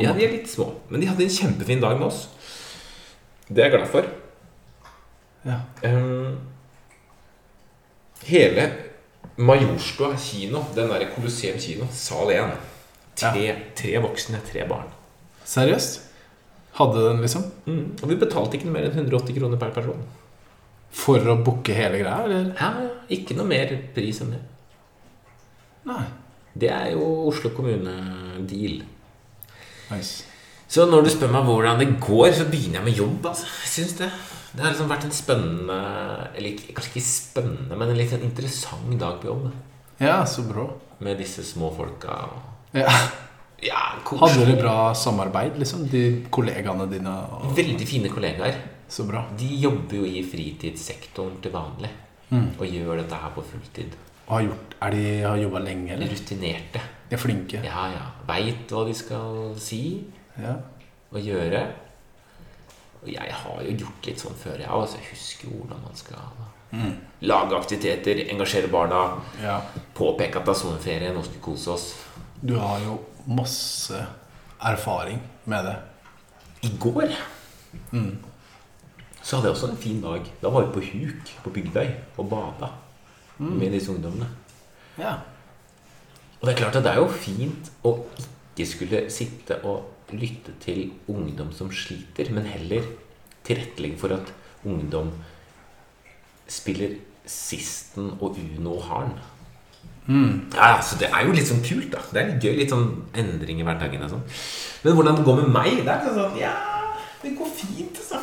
Ja, de er litt små. Men de hadde en kjempefin dag med oss. Det er jeg glad for. Ja. Um, hele Majorstua kino, den derre Colosseum kino, sal 1. Tre, tre voksne, tre barn. Seriøst? Hadde den, liksom? Mm. Og vi betalte ikke noe mer enn 180 kroner per person. For å booke hele greia, eller? Ja, Ikke noe mer pris enn det. Nei. Det er jo Oslo kommune-deal. Nice. Så når du spør meg hvordan det går, så begynner jeg med jobb. altså. Jeg synes Det Det har liksom vært en spennende Eller kanskje ikke spennende, men en litt sånn interessant dag på jobb. Ja, så bra. Med disse små folka. Ja. Ja, Hadde dere bra samarbeid, liksom? De kollegaene dine? Og... Veldig fine kollegaer. Så bra. De jobber jo i fritidssektoren til vanlig. Mm. Og gjør dette her på fulltid. Og har gjort, er de har jobba lenge, eller? Rutinerte. De er flinke. Ja, ja. Veit hva de skal si Ja. og gjøre. Og jeg har jo gjort litt sånn før, jeg også. Jeg husker hvordan man skal lage aktiviteter, engasjere barna, ja. påpeke at det er sommerferie, nå skal vi kose oss. Du har jo masse erfaring med det. I går så hadde jeg også en fin dag. Da var vi på huk på Bygdøy og bada med disse ungdommene. Ja. Og det er klart at det er jo fint å ikke skulle sitte og lytte til ungdom som sliter, men heller tilrettelegge for at ungdom spiller Sisten og Uno og Harn. Ja, så Det er jo litt sånn kult. da Det er litt gøy. Litt sånn endring i hverdagen. og sånn Men hvordan det går med meg, det er sånn Ja, det går fint, altså.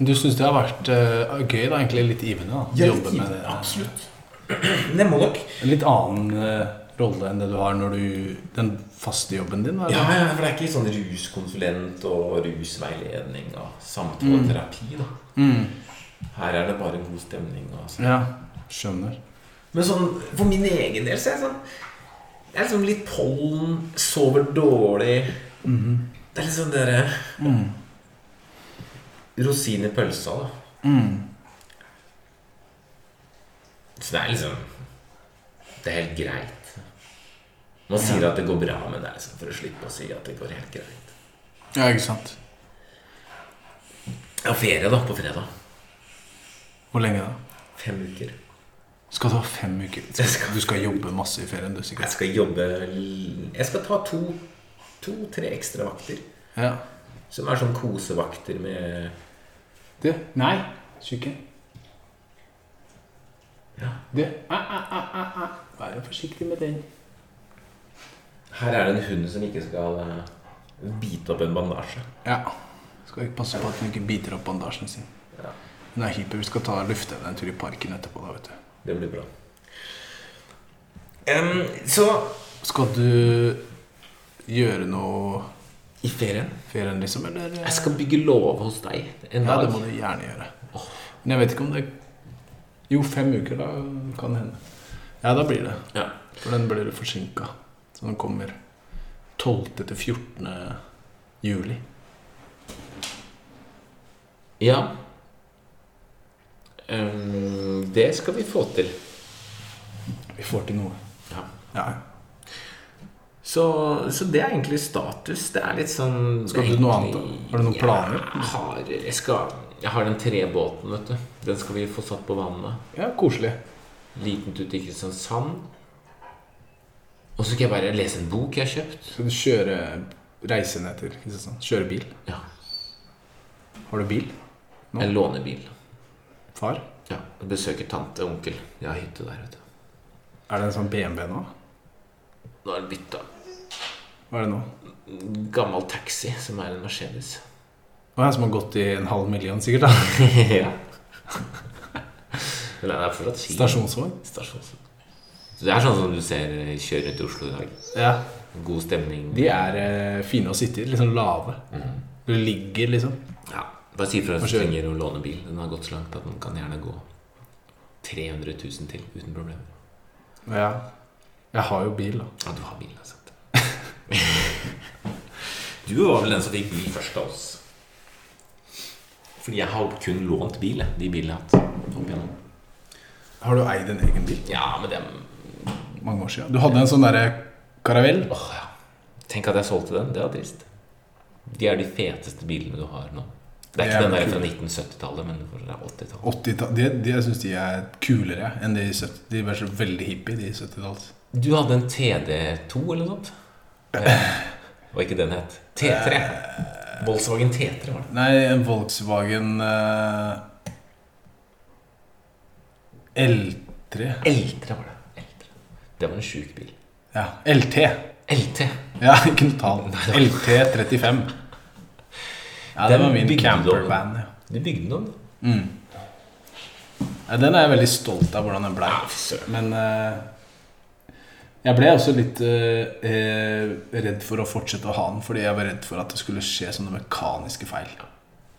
Du syns det har vært uh, gøy, da? Egentlig litt givende? da Ja, Jobbe med det. absolutt. Nok En litt annen eh, rolle enn det du har når du Den faste jobben din? Ja, ja, for det er ikke sånn ruskonsulent og rusveiledning og samtaleterapi. da Mm. Her er det bare en god stemning. Og sånn. ja. Skjønner. Men sånn, for min egen del så er jeg sånn Jeg er liksom litt pollen, sover dårlig. Det er liksom dere Rosin i pølsa, da. Mm. Så det er liksom Det er helt greit. Man sier at det går bra, men det er liksom for å slippe å si at det går helt greit. Ja, ikke sant. Jeg har ferie da, på fredag. Hvor lenge da? Fem uker. Skal du ha fem uker? Skal- Du skal jobbe masse i ferien, du sikkert? Jeg skal jobbe Jeg skal ta to To-tre ekstra vakter. Ja. Som er sånn kosevakter med Du, nei. Tjukke. Ja. Du, ah, ah. Vær forsiktig med den. Her er det en hund som ikke skal eh, bite opp en bandasje. Ja. Skal ikke passe på at hun ikke biter opp bandasjen sin. Ja. Hun er hyper. Vi skal ta lufte henne en tur i parken etterpå. da, vet du. Det blir bra. Um, så Skal du gjøre noe i ferien ferien, liksom? Eller? Jeg skal bygge låve hos deg en Ja, dag. det må du gjerne gjøre. Men jeg vet ikke om det Jo, fem uker, da kan det hende. Ja, da blir det. Ja. For den blir forsinka. Så den kommer 12. til 14. juli. ja. Um, det skal vi få til. Vi får til noe. Ja. Ja. Så, så det er egentlig status. Det er litt sånn Skal du noe annet? Har du noen planer? Jeg har, jeg skal, jeg har den trebåten, vet du. Den skal vi få satt på vannet. ja, koselig. Liten tur til Kristiansand. Og så skal jeg bare lese en bok jeg har kjøpt. Skal du kjøre reise ned til Kristiansand? Kjøre bil? Ja, Har du bil? Nå? låner bil Far? Ja, jeg Besøker tante og onkel. Jeg har hytte der, vet du. Er det en sånn BMW nå? Nå er det bytta. Hva er det nå? Gammel taxi som er en Mercedes. Å, jeg som har gått i en halv million, sikkert. da ja. Men det er fortsatt fin. Stasjonsvogn? Stasjonsvogn. Så det er sånn som du ser kjøre rundt i Oslo i dag. Ja. God stemning. De er eh, fine å sitte i. Liksom lave. lave. Du ligger, liksom. Ja, Bare si fra hvis du trenger å låne bil. Den har gått så langt at den kan gjerne gå 300 000 til uten problemer. Ja. Jeg har jo bil, da. Ja, du har bil, altså. Du var vel den som fikk bil først av oss. Fordi jeg har kun lånt bil. De bilene jeg har hatt opp igjennom. Har du eid en egen bil? Ja, men det Mange år siden. Du hadde en sånn derre karavell. Åh, ja. Tenk at jeg solgte den. Det var trist. De er de feteste bilene du har nå. Det er Det ikke den der fra 1970-tallet, men fra 80-tallet. 80 de, de, jeg syns de er kulere enn de 70 De var så veldig hippie, de 70-talls. Du hadde en TD2 eller noe sånt? Eh, Hva ikke den het? T3. Volkswagen T3 var det. Nei, en Volkswagen eh, L3 L3 var det. L3. Det var en sjuk bil. Ja, LT. LT. Ja, ikke noe tall. LT35. Ja, det var min campervan. Ja. Du bygde den om? Mm. Ja, den er jeg veldig stolt av hvordan den blei. Søren. Men eh, jeg ble også litt eh, eh, redd for å fortsette å ha den, fordi jeg var redd for at det skulle skje sånne mekaniske feil.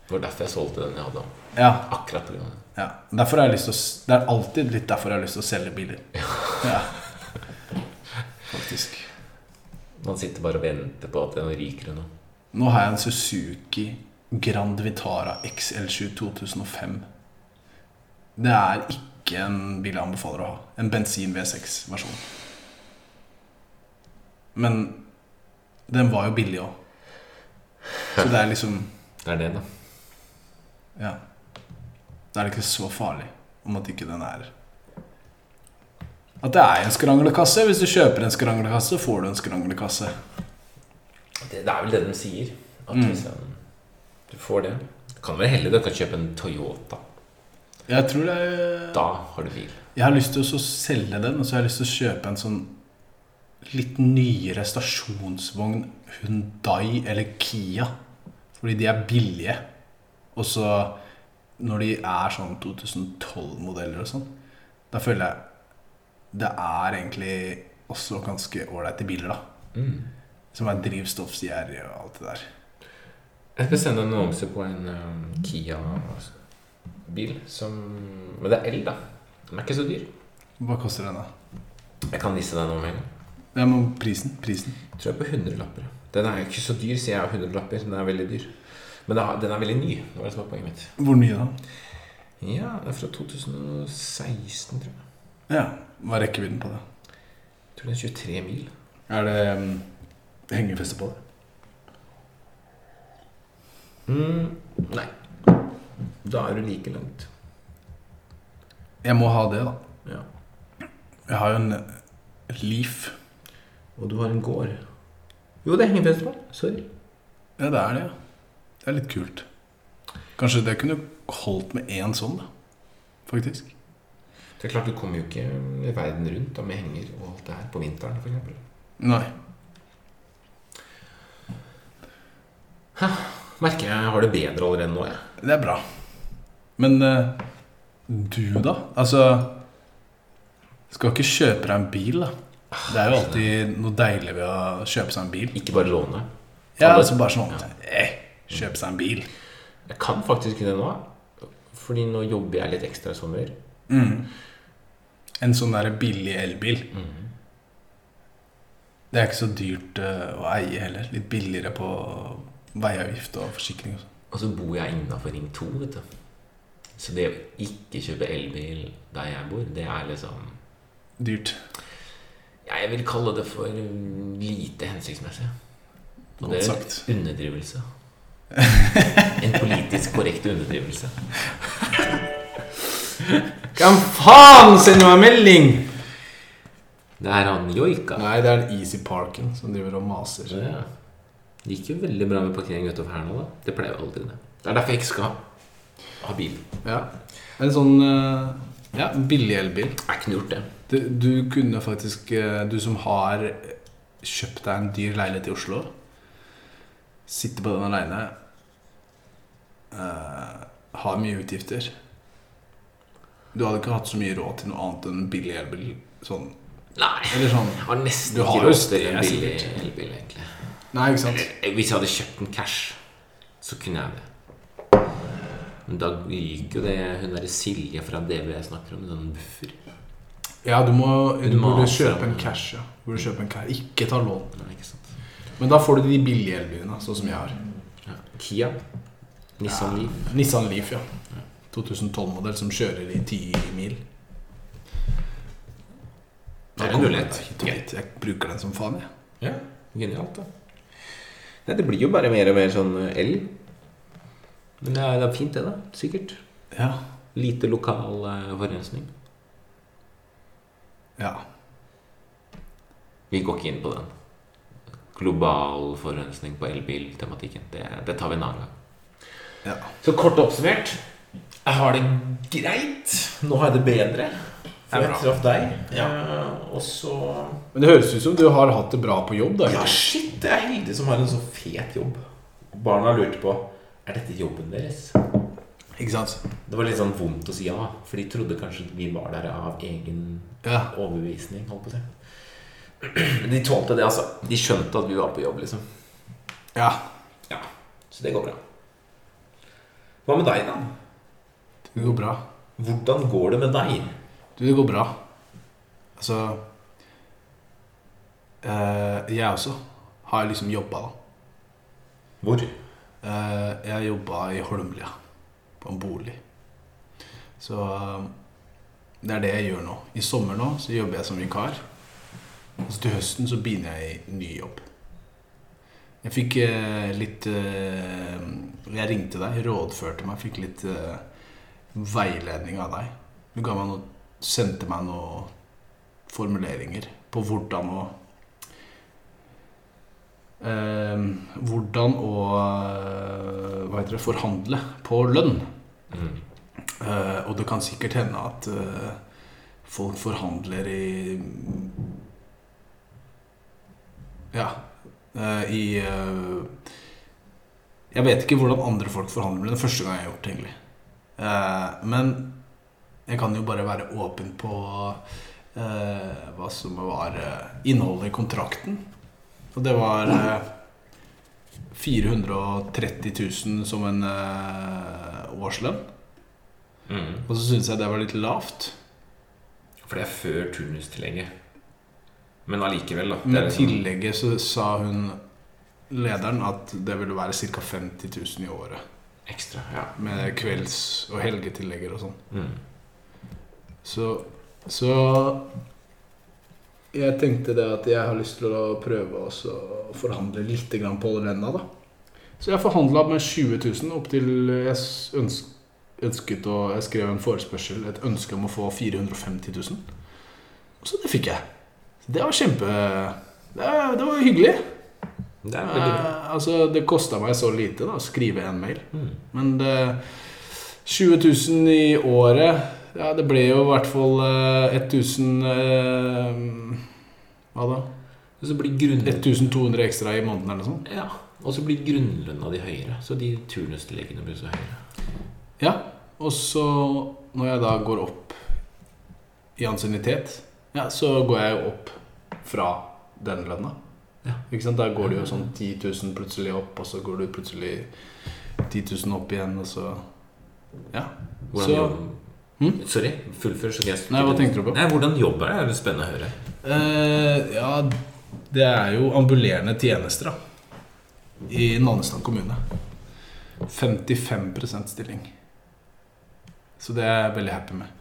Det var derfor jeg solgte den jeg hadde. Ja, Akkurat på det. ja. Derfor har jeg lyst til å, det er alltid litt derfor jeg har lyst til å selge biler. Ja. Faktisk. Man sitter bare og venter på at den ryker noe. Nå har jeg en Suzuki Grand Vitara XL7 2005. Det er ikke en bil jeg anbefaler å ha. En bensin V6-versjon. Men den var jo billig òg. Så det er liksom Det er det, da. Ja. Da er det ikke så farlig om at ikke den er At det er en skranglekasse. Hvis du kjøper en skranglekasse, får du en skranglekasse. Det, det er vel det de sier. At Mm. hvis en, du får det Du kan være heldig. Du kan kjøpe en Toyota. Jeg tror det er Da har du bil. Jeg har lyst til å selge den, og så har jeg lyst til å kjøpe en sånn litt nyere stasjonsvogn Hundai eller Kia. Fordi de er billige. Og så når de er sånn 2012-modeller og sånn, da føler jeg det er egentlig også ganske ålreite biler, da. Mm. Som er drivstoffgjerrige og alt det der. Jeg skal sende en annonse på en um, Kia-bil som Men det er el, da. Den er ikke så dyr. Hva koster den, da? Jeg kan vise deg noe med en gang. Ja, men prisen? Prisen? Jeg tror jeg på 100 lapper. Den er ikke så dyr, sier jeg. 100 lapper, Den er veldig dyr. Men den er veldig ny. Det var det som var poenget mitt. Hvor ny da? Ja, det er fra 2016, tror jeg. Ja, Hva er rekkevidden på det? Jeg tror det er 23 mil. Er det um, hengefeste på det? Mm, nei. Da er du like langt. Jeg må ha det, da. Ja. Jeg har jo en Leaf. Og du har en gård. Jo, det er hengefestival. Sorry. Ja, det er det. ja. Det er litt kult. Kanskje det kunne holdt med én sånn, da. Faktisk. Det er klart, du kommer jo ikke verden rundt da, med henger og alt det her på vinteren, eksempel. Nei. Merker jeg har det bedre allerede nå, jeg. Det er bra. Men uh, du, da? Altså Skal ikke kjøpe deg en bil, da? Det er jo alltid noe deilig ved å kjøpe seg en bil. Ikke bare låne. Ja, altså bare sånn eh, Kjøpe seg en bil. Jeg kan faktisk det nå. Fordi nå jobber jeg litt ekstra i sommer. Mm. En sånn der billig elbil. Det er ikke så dyrt eh, å eie heller. Litt billigere på veiavgift og forsikring. og sånn. Og så bor jeg innafor Ring 2, vet du. Så det å ikke kjøpe elbil der jeg bor, det er liksom Dyrt. Ja, Jeg vil kalle det for lite hensiktsmessig. Og Godt det er sagt. en underdrivelse. En politisk korrekt underdrivelse. Hvem faen sender meg melding?! Det er han joika. Nei, det er en Easy Parken som driver og maser. Ja. Det gikk jo veldig bra med parkering utover her nå, da. Det pleier jo aldri det. Det er derfor jeg ikke skal ha bil. Ja. En sånn eh, ja, billig elbil. Jeg noe gjort det. Du, du kunne faktisk eh, Du som har kjøpt deg en dyr leilighet i Oslo, sitter på den aleine, uh, har mye utgifter Du hadde ikke hatt så mye råd til noe annet enn en billig elbil. Sånn. Nei. Eller sånn Jeg har nesten ikke råd til en billig elbil, egentlig. Nei, ikke sant? Eh, Hvis jeg hadde kjøpt den cash, så kunne jeg det. Men da ryker jo det hun derre Silje fra DV jeg snakker om, sånn buffer. Ja, du må Du burde kjøpe en cash. ja Du burde kjøpe en cash Ikke ta lån. Nei, ikke sant. Men da får du de billige elbilene, sånn som jeg har. Ja. Kia. Nissan Ja. Leaf. Nissan Leaf, ja. 2012-modell som kjører i 10 mil. Det er en mulighet. Jeg bruker den som faen, jeg. Ja, genialt, da. Nei, det blir jo bare mer og mer sånn eh, el. Men det er, det er fint, det, da. Sikkert. Ja. Lite lokal eh, forurensning. Ja. Vi går ikke inn på den. Global forurensning på elbiltematikken. Det, det tar vi en annen gang. ja. Så kort oppsummert Jeg har det greit. Nå har jeg det bedre. For jeg traff deg. Ja. Eh, og så Men det høres ut som du har hatt det bra på jobb, da. Ja, shit! Jeg er heldig som har en så fet jobb. Barna lurte på Er dette jobben deres. Ikke sant? Det var litt sånn vondt å si ja, for de trodde kanskje vi var der av egen Ja. overbevisning. holdt på det. de tålte det, altså. De skjønte at vi var på jobb, liksom. ja. Ja, Så det går bra. Hva med deg, da? Det går bra. Hvordan går det med deg? Du, det går bra. Altså eh, Jeg også har liksom jobba, da. Hvor? Eh, jeg jobba i Holmlia, på en bolig. Så eh, det er det jeg gjør nå. I sommer nå så jobber jeg som vikar. Og så til høsten så begynner jeg i ny jobb. Jeg fikk eh, litt eh, Jeg ringte deg, rådførte meg, fikk litt eh, veiledning av deg. Du ga meg noe, sendte meg noen formuleringer på hvordan å Hvordan å eh, Hva heter det forhandle på lønn. Mm. Eh, og det kan sikkert hende at eh, folk forhandler i Ja. eh, I Jeg vet ikke hvordan andre folk forhandler, men det er første gang jeg har gjort det, egentlig. Eh, men jeg kan jo bare være åpen på eh, hva som var innholdet i kontrakten. Og det var eh, 430 000 som en eh, årslønn. Mm. Og så syns jeg det var litt lavt. For det er før turnustillegget. Men allikevel, da. Med liksom- tillegget så sa hun lederen at det ville være ca. 50 000 i året. Ekstra, ja. Med kvelds- og helgetillegger og sånn. Mm. Så, så jeg tenkte det at jeg har lyst til å prøve også å forhandle litt grann på lønna, da. Så jeg forhandla med 20 000 opp til jeg ønsket å Jeg skrev en forespørsel, et ønske om å få 450 000. Så det fikk jeg. Det var kjempe Det, det var hyggelig. Det er veldig bra. Eh, altså, det kosta meg så lite da, å skrive en mail. Mm. Men det 20 000 i året Ja, det ble jo i hvert fall eh, 1000 eh, Hva da? Så blir grunn... 1200 ekstra i måneden eller noe sånt. Ja, og så blir grunnlønna di høyere. Så de turnuslegene blir så høyere. Ja. Og så, når jeg da går opp i ansiennitet, ja, så går jeg jo opp fra den lønna. Ja. Ikke sant? Da går det jo sånn 10 000 plutselig opp, og så går du plutselig 10 000 opp igjen, og så Ja. Hvordan Så- jobb... Hm? Sorry, fullfør. Nei, hva tenkte du på? Nei, Hvordan jobb er det? Det er spennende å høre. Uh, ja, det er jo ambulerende tjenester da i Nannestad kommune. 55 stilling. Så det er jeg veldig happy med.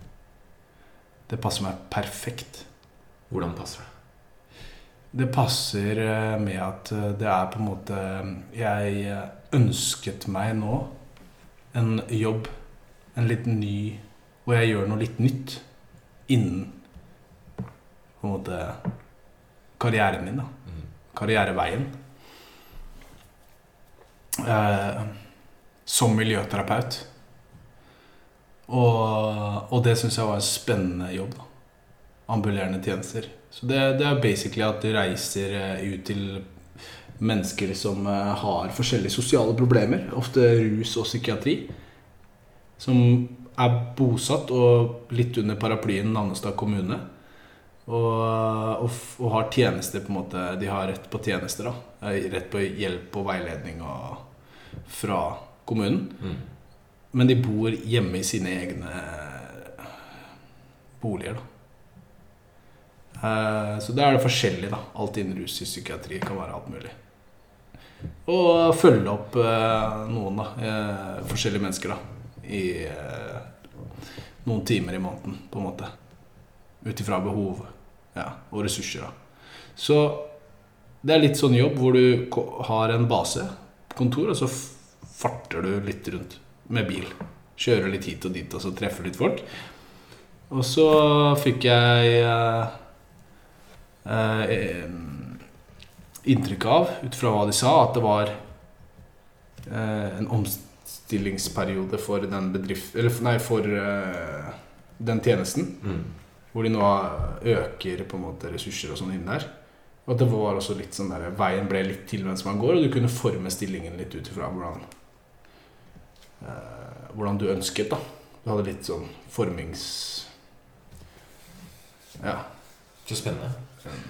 Det passer meg perfekt. Hvordan passer det? Det passer eh, med at eh, det er på en måte Jeg ønsket meg nå en jobb, en litt ny Hvor jeg gjør noe litt nytt innen på en måte karrieren min, da. Mm. Karriereveien. Eh, som miljøterapeut. Og, og det syns jeg var en spennende jobb. da ambulerende tjenester. Så det, det er basically at du reiser eh, ut til mennesker som eh, har forskjellige sosiale problemer, ofte rus og psykiatri, som er bosatt og litt under paraplyen Nannestad kommune. Og, og, og har tjenester på en måte De har rett på tjenester. da Eh, Rett på hjelp og veiledning og, fra kommunen. Mm. Men de bor hjemme i sine egne boliger, da. Eh, Så da er det forskjellig, da. Alt innen rus i psykiatri kan være alt mulig. Og følge opp eh, noen, da. eh, Forskjellige mennesker, da. I eh, noen timer i måneden, på en måte. Ut ifra behov ja, og ressurser, da. Så Det er litt sånn jobb hvor du har en base, kontor, og så farter du litt rundt med bil. Kjører litt hit og dit, og så treffer litt folk. Og så fikk jeg eh, eh, inntrykk av, ut fra hva de sa, at det var eh, en omstillingsperiode for den bedrift... Eller nei, for uh, den tjenesten. Mm. Hvor de nå øker på en måte ressurser og sånn inn der. Og at det var også litt sånn der Veien ble litt til mens man går, og du kunne forme stillingen litt ut ifra hvordan eh, Hvordan du ønsket, da. Du hadde litt sånn formings... Ja. Så spennende.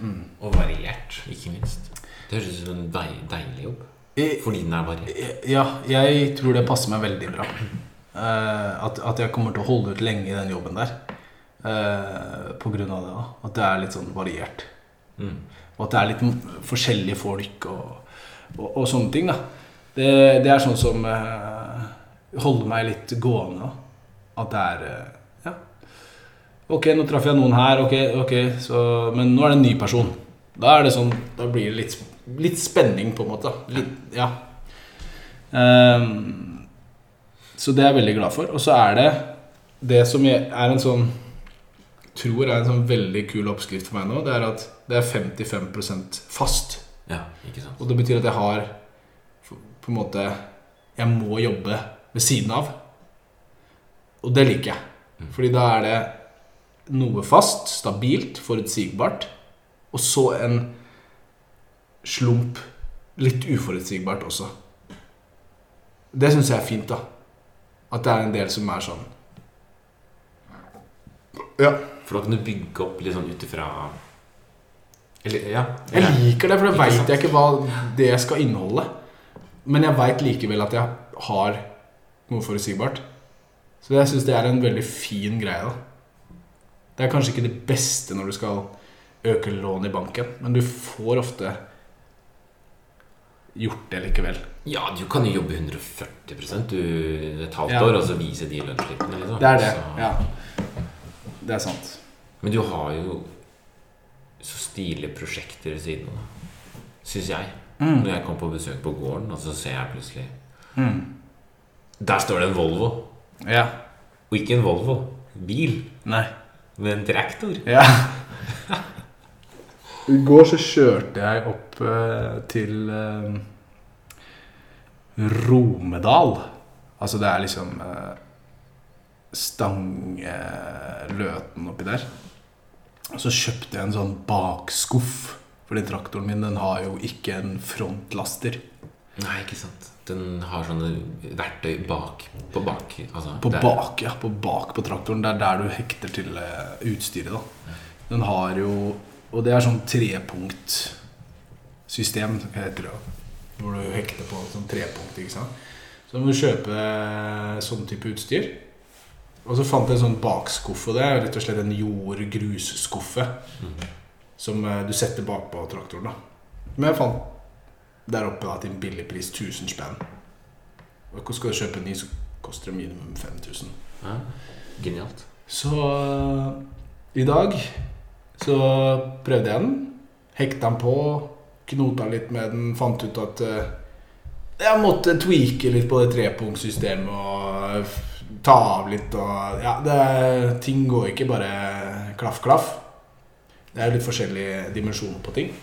Mm. Og variert, ikke minst. Det høres ut som en dei- deilig jobb. Fordi den er bare Ja, jeg tror det passer meg veldig bra. Uh, at, at jeg kommer til å holde ut lenge i den jobben der. Uh, på grunn av det. da At det er litt sånn variert. Mm. Og at det er litt forskjellige folk og, og, og sånne ting. da Det, det er sånn som uh, holder meg litt gående. da At det er Ja. Ok, nå traff jeg noen her, ok, ok så, men nå er det en ny person. Da er det sånn Da blir det litt, litt spenning, på en måte. Litt, ja. Um, så det er jeg veldig glad for. Og så er det det som jeg, er en sånn tror er en sånn veldig kul oppskrift for meg nå, det er at det er 55% fast. Ja, ikke sant. Og det betyr at jeg har på en måte Jeg må jobbe ved siden av. Og det liker jeg. Mm. Fordi da er det noe fast, stabilt, forutsigbart. Og så en slump litt uforutsigbart også. Det syns jeg er fint, da. At det er en del som er sånn Ja. For da kan du bygge opp litt sånn ut ifra Eller, ja. Jeg liker det, for da veit jeg ikke hva det skal inneholde. Men jeg veit likevel at jeg har noe forutsigbart. Så jeg syns det er en veldig fin greie. da Det er kanskje ikke det beste når du skal øke lån i banken, men du får ofte gjort det likevel. Ja, du kan jo jobbe 140% du, et halvt Ja. år, og så vise de lønnsslippene. Liksom. Det er det. Så- Ja. Det er sant. Men du har jo så stilige prosjekter ved siden av, syns jeg. Mm. Når jeg kom på besøk på gården, og så ser jeg plutselig Mm. Der står det en Volvo. Ja. Og ikke en Volvo. Bil. Nei. Men en traktor. Ja. I går så kjørte jeg opp eh, til eh, Romedal. Altså det er liksom eh, Stangeløten oppi der. Og så kjøpte jeg en sånn bakskuff. Fordi traktoren min den har jo ikke en frontlaster. Nei, ikke sant. Den har sånne verktøy bak på bak. Altså, På der- bak, ja. På bak på traktoren. Det er der du hekter til eh, utstyret, da. Den har jo Og det er sånn trepunktsystem, heter det. Hvor du hekter på sånn trepunkt, ikke sant. Så du må kjøpe eh, sånn type utstyr. Og så fant jeg en sånn bakskuffe. det er rett og slett en jord-grusskuffe. Mhm. Som eh, du setter bakpå traktoren, da. Men jeg fant der oppe da, til en billig pris 1000 spenn. Og skal du kjøpe en ny, så koster det minimum 5000. Ja, genialt. Så øh, i dag så prøvde jeg den. Hekta den på, knota litt med den, fant ut at øh, jeg måtte tweake litt på det trepunktsystemet og ta av litt og Ja, det, ting går ikke bare klaff, klaff. Det er litt forskjellige dimensjoner på ting.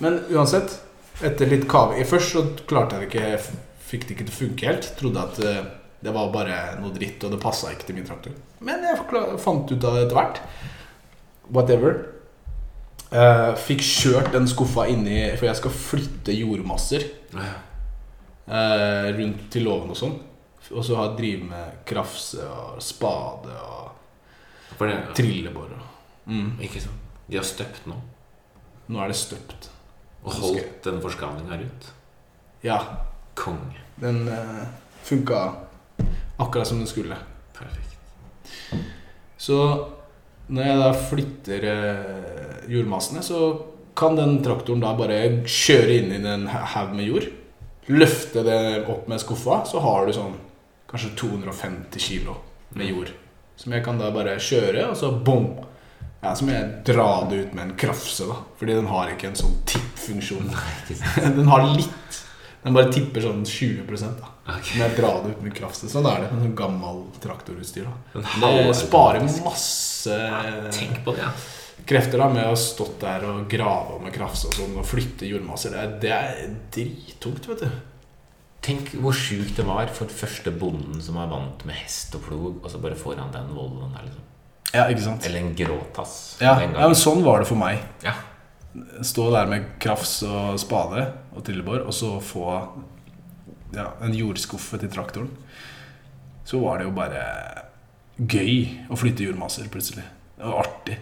Men uansett, etter litt kave Først så klarte jeg det ikke Fikk det ikke til å funke helt. Trodde at øh, det var bare noe dritt, og det passa ikke til min traktor. Men jeg fant ut av det etter hvert. Whatever. Eh, fikk kjørt den skuffa inni For jeg skal flytte jordmasser eh, rundt til låven og sånn. Og så har jeg drive med krafse og spade og trillebår. Mm. Ikke sant. De har støpt nå. Nå er det støpt. Og holdt den forskallinga ut. Ja, Kong. den uh, funka akkurat som den skulle. Perfekt. Så når jeg da flytter eh, jordmassene, så kan den traktoren da bare kjøre inn i en ha- haug med jord. Løfte det opp med skuffa, så har du sånn kanskje 250 kilo med jord. Som jeg kan da bare kjøre, og så bom! Ja, Så må jeg dra det ut med en krafse, da. Fordi den har ikke en sånn tippfunksjon. Den har litt. Den bare tipper sånn 20 da. Okay. Men jeg drar det ut med krafse. Sånn er det med sånn gammel traktorutstyr. da Den sparer masse Tenk på det, ja. Krefter da med å ha stått der og grave med krafse og sånn og flytte jordmasser. Det er, det er drittungt, vet du. Tenk hvor sjukt det var for første bonden som er vant med hest og plog, og så bare får han den volden der, liksom. Ja, ikke sant? Eller en gråtass. Ja, ja, men sånn var det for meg. ja. Stå der med krafs og spade og trillebår, og så få ja, en jordskuffe til traktoren. Så var det jo bare gøy å flytte jordmasser plutselig. Det var artig.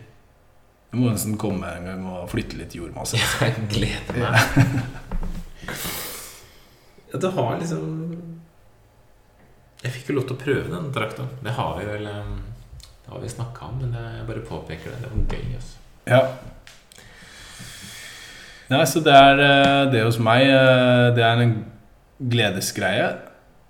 Du må nesten komme en gang og flytte litt jordmasser. Jeg gleder meg. Ja, du har liksom Jeg fikk jo lov til å prøve den traktoren. Det har vi vel eh, Det har vi snakka om, men jeg bare påpeker det. Det var gøy, altså. Ja. Nei, så det er eh, det hos meg. eh, Det er en gledesgreie.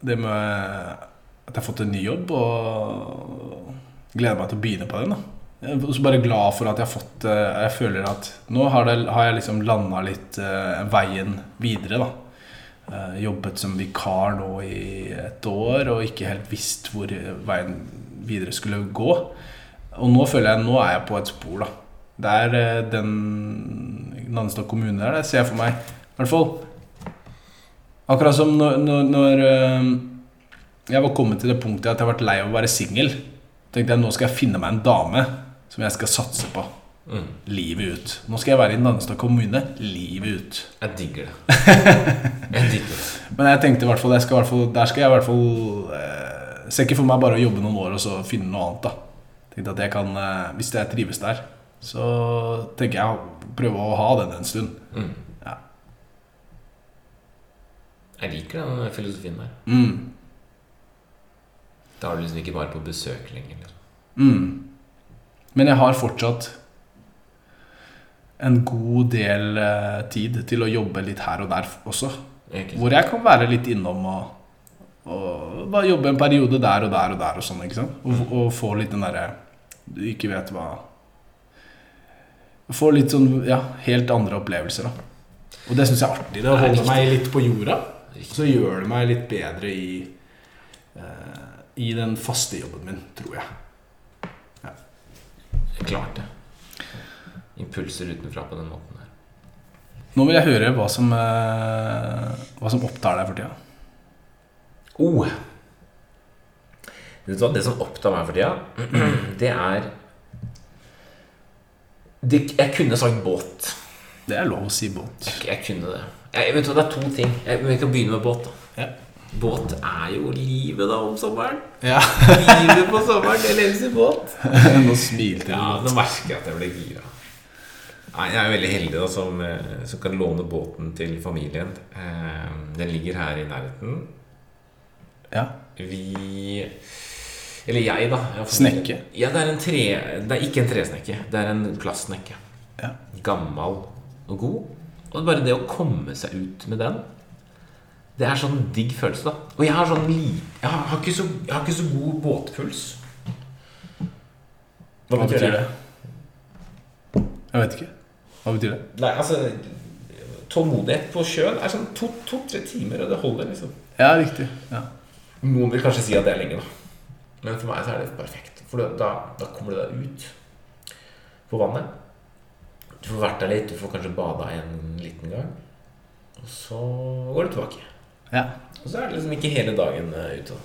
Det med at jeg har fått en ny jobb, og gleder meg til å begynne på den. da Er også bare glad for at jeg har fått eh, Jeg føler at nå har, det, har jeg liksom landa litt eh, veien videre, da. Eh, jobbet som vikar nå i et år og ikke helt visst hvor veien videre skulle gå. Og nå føler jeg nå er jeg på et spor, da. Det er eh, den Nannestad kommune der, det ser jeg for meg. I hvert fall Akkurat som når, når, når eh, jeg var kommet til det punktet at jeg har vært lei av å være singel. Tenkte jeg nå skal jeg finne meg en dame som jeg skal satse på Mm. livet ut. Nå skal jeg være i Nannestad kommune livet ut. Jeg digger det. Jeg digger det. Men jeg tenkte i hvert fall, skal i hvert fall der skal jeg i hvert fall eh, Ser ikke for meg bare å jobbe noen år og så finne noe annet. da Tenkte at jeg kan, eh, Hvis jeg trives der, så tenker jeg å prøve å ha den en stund. Mm. Ja. Jeg liker den filosofien der. Mm. Da er du liksom ikke bare på besøk lenger. Liksom. Mm. Men jeg har fortsatt en god del eh, tid til å jobbe litt her og der også. Hvor jeg kan være litt innom og, og bare jobbe en periode der og der og der og sånn. ikke sant? Og, og få litt den derre Du ikke vet hva Få litt sånn ja, helt andre opplevelser, da. Og det syns jeg er artig. Det er holder meg litt på jorda. Så gjør det meg litt bedre i eh, I den faste jobben min, tror jeg. Klart det. Impulser utenfra på den måten her. Nå vil jeg høre hva som, eh, hva som opptar deg for tida. Oh. Vet du hva, Det som opptar meg for tida, det er det, Jeg kunne sagt båt. Det er lov å si båt. Jeg, jeg kunne det. Jeg, vet du hva, Det er to ting. Jeg, vi kan begynne med båt. da Ja. Båt er jo livet da om sommeren. Ja. Livet på sommeren, det leves i båt. Nå smilte du Ja. Nå merker jeg at jeg ble gira. Jeg er veldig heldig da som, eh, som kan låne båten til familien. Eh, Den ligger her i nærheten. Ja. Vi Eller jeg, da. Jeg Snekke? Ja, det er en tre... Det er ikke en tresnekke. Det er en plastsnekke. Ja. Gammel og god. Og bare det å komme seg ut med den Det er sånn digg følelse, da. Og jeg har sånn. Jeg har, så, jeg har ikke så god båtpuls. Hva betyr det? Jeg vet ikke. Hva betyr det? Nei, altså Tålmodighet på sjøen er sånn to-tre to, timer, og det holder, liksom. Ja, riktig. Ja. Noen vil kanskje si at det er lenge, da. Men for meg så er det perfekt. For da, da kommer du deg ut på vannet. Du får vært der litt, du får kanskje bada en liten gang. Og så går du tilbake. Ja. Og så er det liksom ikke hele dagen eh, ute.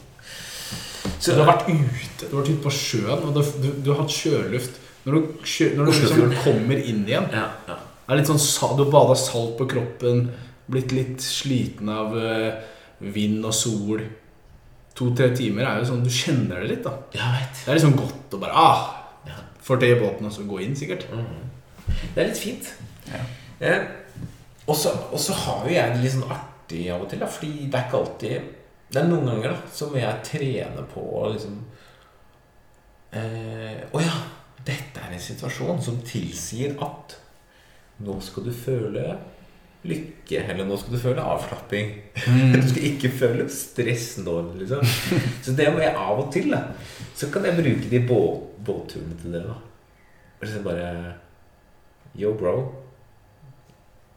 Så du har vært ute, du har vært ute på sjøen, og du, du, du har hatt sjøluft. Når du, sjø, når du liksom kommer inn igjen Ja, ja. Det er litt sånn, Du har bada salt på kroppen, blitt litt sliten av eh, vind og sol. To-tre timer er jo sånn Du kjenner det litt, da. Det er liksom godt å bare ah, Ja. Får til båten og så gå inn, sikkert. Det er litt fint. Ja. Eh, og så har jo jeg det litt sånn artig av og til, da, fordi det er ikke alltid Det er noen ganger da så må jeg trene på å liksom eh, Å ja, dette er en situasjon som tilsier at nå skal du føle lykke, eller nå skal du føle avslapping. Du skal ikke føle stress nå, liksom. Så det må jeg av og til, da. Så kan jeg bruke de båt, båtturene til det. da. Og liksom bare Yo, bro.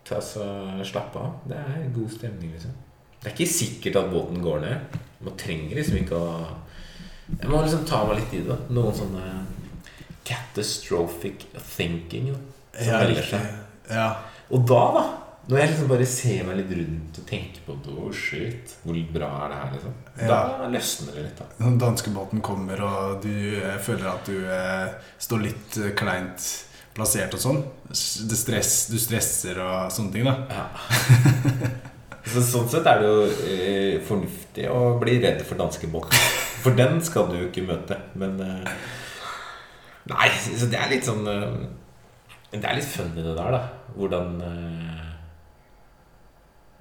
Ta så Slapp av. Det er god stemning, liksom. Det er ikke sikkert at båten går ned. Man trenger liksom ikke å Jeg må liksom ta meg litt i det. Noen sånne catastrophic thinking da, som Ja, melder seg. Ja. Og da, da Når jeg liksom bare ser meg litt rundt og tenker på det, oh shit, hvor bra er det her, liksom. Da løsner det litt, da. Når danskebåten kommer, og du føler at du eh, står litt eh, kleint plassert og sånn. Stress, du stresser og sånne ting, da. Ja. Så, sånn sett er det jo eh, fornuftig å bli redd for danskebåten. For den skal du jo ikke møte. Men eh, Nei, så det er litt sånn eh, Det er litt funny det der, da. Hvordan eh,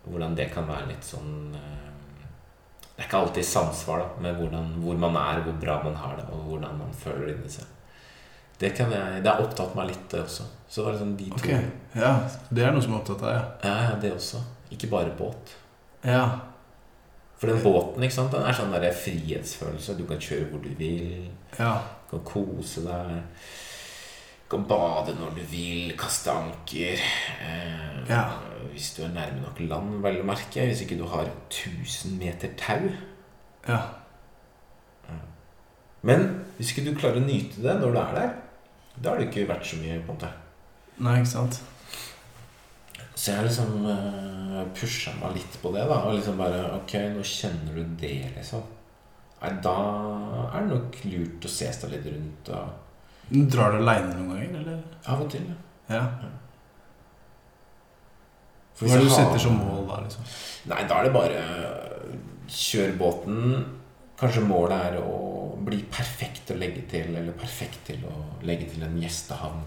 Hvordan det kan være litt sånn eh, Det er ikke alltid samsvar da med hvordan, hvor man er, hvor bra man har det, og hvordan man føler det inni seg. Det, kan jeg, det har opptatt meg litt, det også. Så det var liksom de to. Ja, Det er noe som er opptatt ja. Ja, ja, det også. Ikke bare båt. Ja, For den båten ikke sant? Den er sånn der frihetsfølelse. Du kan kjøre hvor du vil. ja. Du kan kose deg. Du kan bade når du vil. Kaste anker. Eh, Ja. Hvis du er nærme nok land, vel å merke. Hvis ikke du har 1000 meter tau. ja. Men hvis ikke du klarer å nyte det når du er der, da har det ikke vært så mye. på en måte Nei, ikke sant? Så jeg liksom uh, pusha meg litt på det. da Og liksom bare Ok, nå kjenner du det, liksom. Nei, da er det nok lurt å se seg litt rundt. Og Drar du aleine noen ganger, eller? av og til. ja. Ja. Hva er det du setter som mål da, liksom? Nei, da er det bare kjør båten. Kanskje målet er å bli perfekt til å legge til, eller perfekt til å legge til en gjestehavn.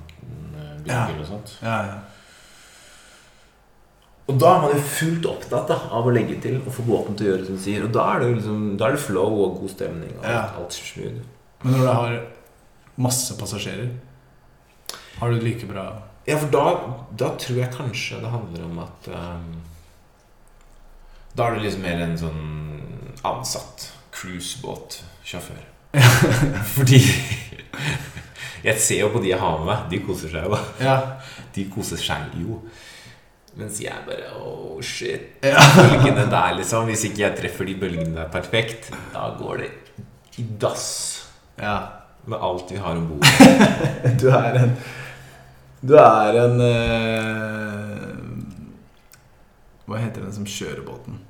bygge Ja. Og sånt. Ja, ja. Og da er man jo fullt opptatt da, av å legge til og få båten til å gjøre som den sier. Og da er det jo liksom, da er det flow og god stemning. Og Ja. alt, alt smooth. Men når du har masse passasjerer, har du det like bra Ja, for da, da tror jeg kanskje det handler om at um, Da er du liksom mer en sånn ansatt cruisebåtsjåfør. Fordi Jeg ser jo på de jeg har med meg. De koser seg jo. Ja. De koser seg jo. Mens jeg bare Oh, shit. Ja. Bølgene der, liksom. Hvis ikke jeg treffer de bølgene der perfekt, da går det i dass ja. med alt vi har om bord. Du er en Du er en uh, Hva heter den som kjører båten?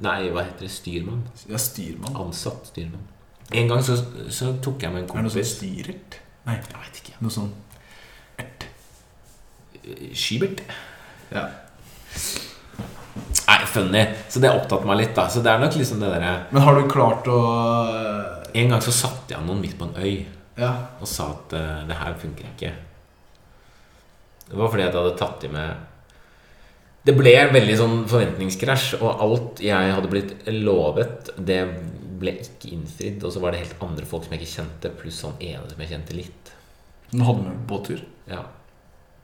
Nei, hva heter det? Styrmann? Ja, styrmann. Ansatt styrmann. En gang så, så tok jeg med en Er det noe sånn styrert? Nei, Jeg vet ikke. noe sånn Skibert? Ja. Nei, funny. Så det opptatt meg litt, da. Så det er nok liksom det derre Men har du klart å eh, En gang så satte jeg noen midt på en øy Ja. og sa at uh, det her funker ikke. Det var fordi jeg hadde tatt i med Det ble en veldig sånn forventningskrasj, og alt jeg hadde blitt lovet, det ble ikke innfridd. Og så var det helt andre folk som jeg ikke kjente, pluss han ene som jeg kjente litt. Nå hadde med båttur? Ja.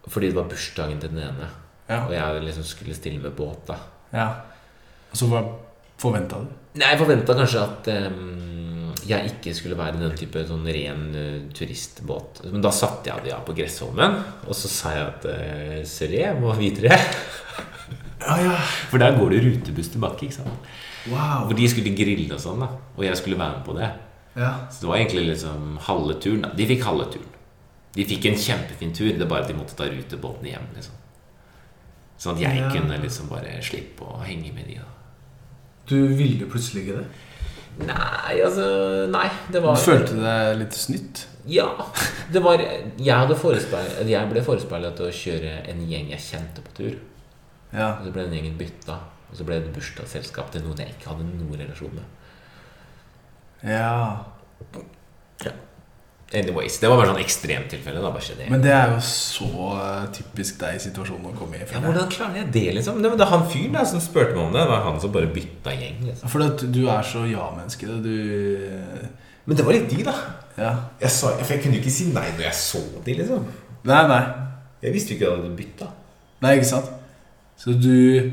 Fordi det var bursdagen til den ene. Ja. Og jeg liksom skulle stille med båt, da. ja. Og så hva forventa du? Nei, jeg forventa kanskje at um, jeg ikke skulle være den type sånn ren uh, turistbåt. Men da satte jeg det av på Gressholmen, og så sa jeg at uh, sorry, jeg må videre. Ja, ja. For der går det rutebuss tilbake. ikke sant? Wow. For de skulle grille og sånn, da. Og jeg skulle være med på det. Ja. Så det var egentlig liksom halve turen. da. De fikk halve turen. De fikk en kjempefin tur, det er bare at de måtte ta rutebåten hjem. liksom Sånn at jeg Ja. kunne liksom bare slippe å henge med de. da Du ville plutselig ikke det? Nei, altså Nei, det Du følte deg litt snytt? Ja. Det var Jeg, jeg ble forespeilet å kjøre en gjeng jeg kjente på tur. Ja. Og så ble den gjengen bytta. Og så ble det bursdagsselskap til noen jeg ikke hadde noen relasjon med. Ja. ja. Anyways, Det var bare sånn ekstremtilfelle. da, bare skjedde Men det er jo så eh, typisk deg situasjonen å komme i. ja. Hvordan klarer jeg det, liksom? Det var han fyren som spurte meg om det. Det var han som bare bytta gjeng. liksom For at du er så ja-menneske. Du Men det var litt de, da. Ja. Jeg, sa, for jeg kunne jo ikke si nei når jeg så de, liksom. Nei, nei. Jeg visste jo ikke at jeg hadde bytta. Nei, ikke sant? Så du,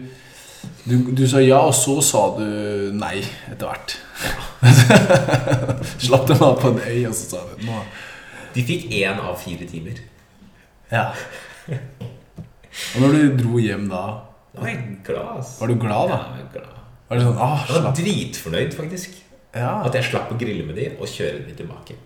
du Du sa ja, og så sa du nei etter hvert. Slapp dem av på en øy, og så sa du nå De fikk én av fire timer. Ja. Og når du dro hjem da, Da var jeg glad. ass. var du glad da? Ja, jeg var glad. Var det sånn, ah, Jeg var slapp dritfornøyd, faktisk. ja. At jeg slapp å grille med de og kjøre de tilbake.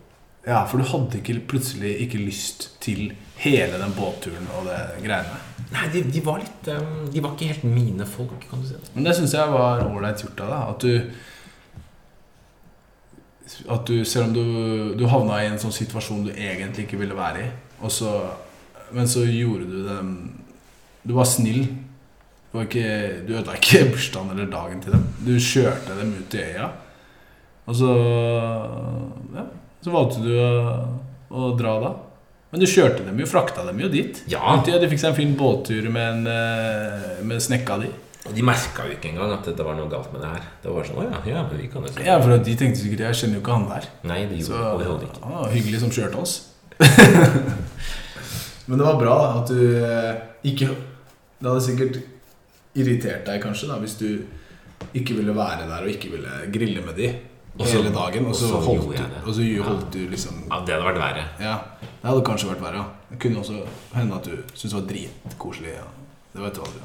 ja, for du hadde ikke, plutselig ikke lyst til hele den båtturen og det greiene. Nei, de, de var litt um, De var ikke helt mine folk, kan du si. Men det syns jeg var ålreit gjort av deg. At du At du, selv om du, du havna i en sånn situasjon du egentlig ikke ville være i, så, men så gjorde du det Du var snill. Du, var ikke, du ødela ikke bursdagen eller dagen til dem. Du kjørte dem ut i øya. Og så Ja, så valgte du å, å dra da. Men du kjørte dem jo, frakta dem jo dit. Ja. De fikk seg en fin båttur med, en, eh, med snekka di. Og de merka jo ikke engang at det var noe galt med det her. Det var sånn, ja, ja, men vi kan jo se. Ja, for de tenkte sikkert Jeg kjenner jo ikke han der. Nei, det Så gjorde overhodet ikke. han var hyggelig som kjørte oss. Men det var bra da, at du eh, ikke Det hadde sikkert irritert deg kanskje da hvis du ikke ville være der og ikke ville grille med de også, hele dagen. Og og så så holdt gjorde du, jeg det. og så Ja. holdt du liksom Ja, det hadde vært verre. Ja, det hadde kanskje vært verre. ja. Det kunne også hende at du syntes det var dritkoselig. Ja. Det vet du aldri.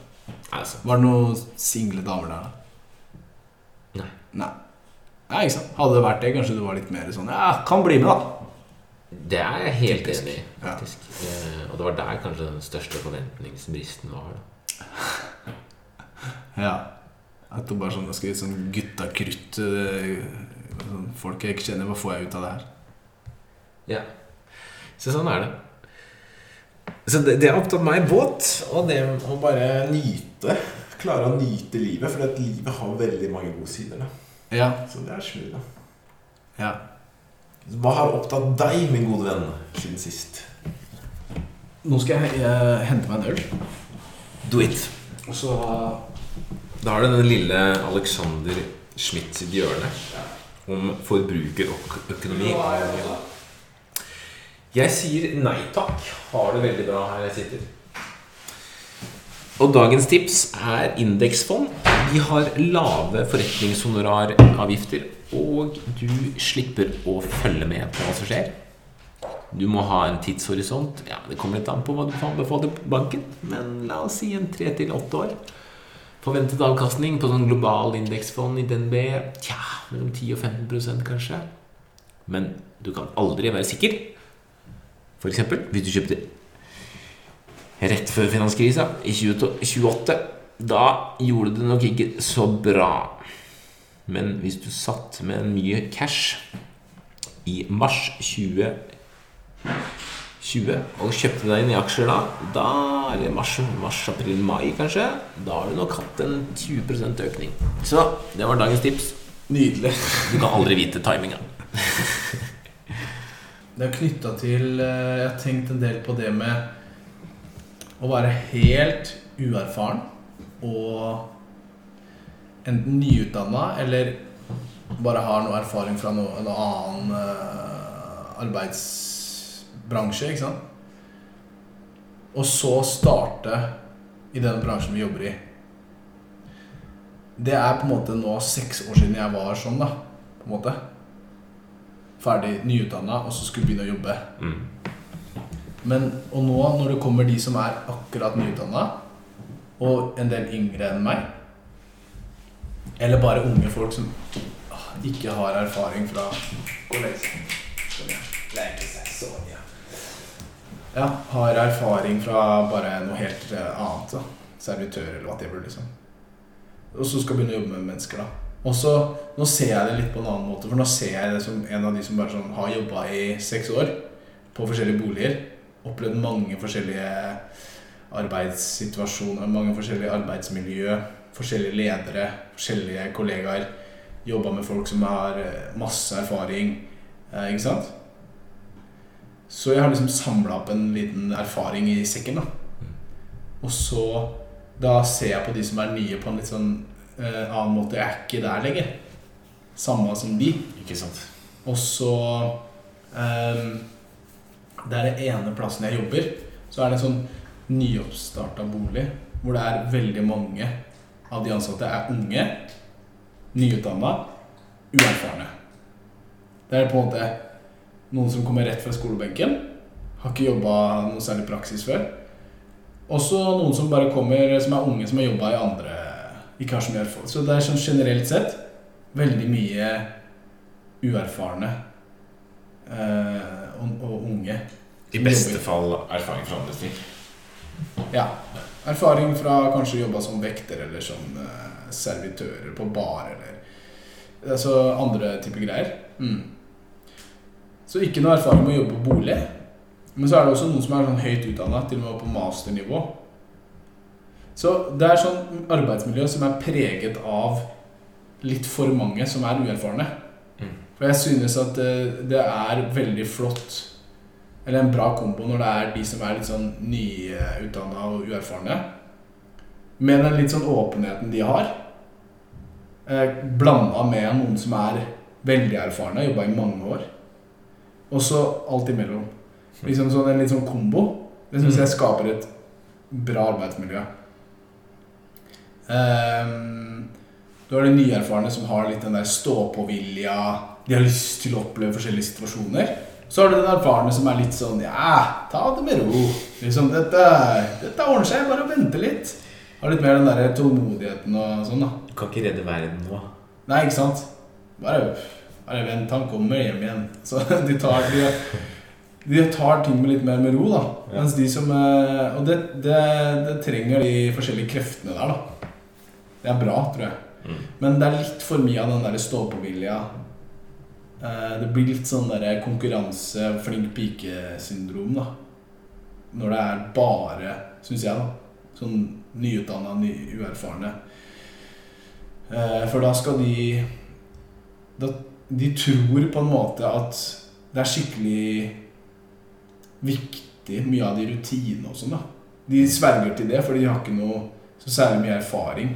Altså, Var det noen single damer der, da? Nei. Nei. Nei, ikke sant? Hadde det vært det, kanskje du var litt mer sånn Ja, kan bli med, da. det er jeg helt Typisk. enig i, Ja. Eh, Og det var der kanskje den største forventningsbristen var. da. Ja. At det bare sånn, jeg skal gi sånn guttakrutt sånn, Folk jeg ikke kjenner, hva får jeg ut av det her? Ja. Så sånn er det. Så det, det har opptatt meg båt, og det å bare nyte. Klare å nyte livet, for livet har veldig mange gode sider. Da. Ja. Så det er snu, da. ja. Hva har opptatt deg, min gode venn, siden sist? Nå skal jeg uh, hente meg en øl. Do it. Og så Da har du den lille Alexander Schmidt sitt hjørne om forbrukerøkonomi. Jeg sier nei takk. Har det veldig bra her jeg sitter. Og dagens tips er indeksfond. De har lave forretningshonoraravgifter, og du slipper å følge med på hva som skjer. Du må ha en tidshorisont. Ja, Det kommer litt an på hva du får anbefale banken, men la oss si en tre til åtte år. Forventet avkastning på sånn global indeksfond i DNB Tja, mellom 10 og 15% kanskje. Men du kan aldri være sikker. Eksempel hvis du kjøpte rett før finanskrisa i 2028. Da gjorde det nok ikke så bra. Men hvis du satt med mye cash i mars 2020 og kjøpte deg inn i aksjer da, da eller mars, mars, april, mai kanskje, da har du nok hatt en 20% økning. Så det var dagens tips. Nydelig. Du kan aldri vite timinga. Det er knytta til eh, Jeg har tenkt en del på det med å være helt uerfaren og enten nyutdanna eller bare har noe erfaring fra noe, en annen eh, arbeidsbransje, ikke sant? Og så starte i den bransjen vi jobber i. Det er på en måte nå seks år siden jeg var sånn, da. På en måte ferdig nyutdanna og så skulle begynne å jobbe. Mm. Men, og nå når det kommer de som er akkurat nyutdanna, og en del yngre enn meg, eller bare unge folk som ah, ikke har erfaring fra. Ja, har erfaring fra bare noe helt eh, annet. da Servitør eller hva det blir. liksom. Og så skal begynne å jobbe med mennesker, da. Og så, Nå ser jeg det litt på en annen måte, for nå ser jeg det som en av de som bare sånn har jobba i seks år på forskjellige boliger. Opplevd mange forskjellige arbeidssituasjoner, mange forskjellige arbeidsmiljø, forskjellige ledere, forskjellige kollegaer. Jobba med folk som har eh, masse erfaring. Eh, ikke sant? Så jeg har liksom samla opp en liten erfaring i sekken. da Og så da ser jeg på de som er nye, på en litt sånn annen måte. Jeg er ikke der lenger. Samme som de. Ikke sant? Og så ehm, Det er den ene plassen jeg jobber, så er det en sånn nyoppstarta bolig hvor det er veldig mange av de ansatte er unge, nyutdanna, uerfarne. Det er på en måte Noen som kommer rett fra skolebenken. Har ikke jobba noe særlig praksis før. Også noen som bare kommer, som er unge, som har jobba i andre Ikke har så mye erfaring. Så det er sånn generelt sett veldig mye uerfarne uh, og, og unge. I beste fall erfaring fra andre ting. Ja. Erfaring fra kanskje å jobbe som vekter eller som uh, servitører på bar eller Altså andre typer greier. Mm. Så ikke noe erfaring med å jobbe på bolig. Men så er det også noen som er sånn høyt utdanna, til og med på masternivå. Så det er sånn arbeidsmiljø som er preget av litt for mange som er uerfarne. Mm. For jeg synes at det, det er veldig flott Eller en bra kombo når det er de som er litt sånn nyutdanna og uerfarne. Med den litt sånn åpenheten de har. Eh, Blanda med noen som er veldig erfarne, jobba i mange år. Og så alt imellom. Liksom sånn En litt sånn kombo. Det syns jeg skaper et bra arbeidsmiljø. Um, du har de nyerfarne som har litt den der stå-på-vilja. De har lyst til å oppleve forskjellige situasjoner. Så har du den erfarne som er litt sånn Ja, ta det med ro. Liksom, dette, dette ordner seg. Bare vente litt. Har litt mer den der tålmodigheten og sånn, da. Du kan ikke redde verden nå. Nei, ikke sant? Bare, bare vent, han kommer hjem igjen. Så de tar, de, de tar ting med litt mer med ro, da. Mens de som eh, Og det, det, det trenger de forskjellige kreftene der, da. Det er bra, tror jeg. Mm. Men det er litt for mye av den der stå-på-vilja. Eh, Det blir litt sånn der konkurranse, flink pike-syndrom, da. Når det er bare, syns jeg, da, sånn nyutdanna, ny, uerfarne. Eh, For da skal de da, De tror på en måte at det er skikkelig viktig, mye av de rutinene og sånn, da. De sverger til det, for de har ikke noe så særlig mye erfaring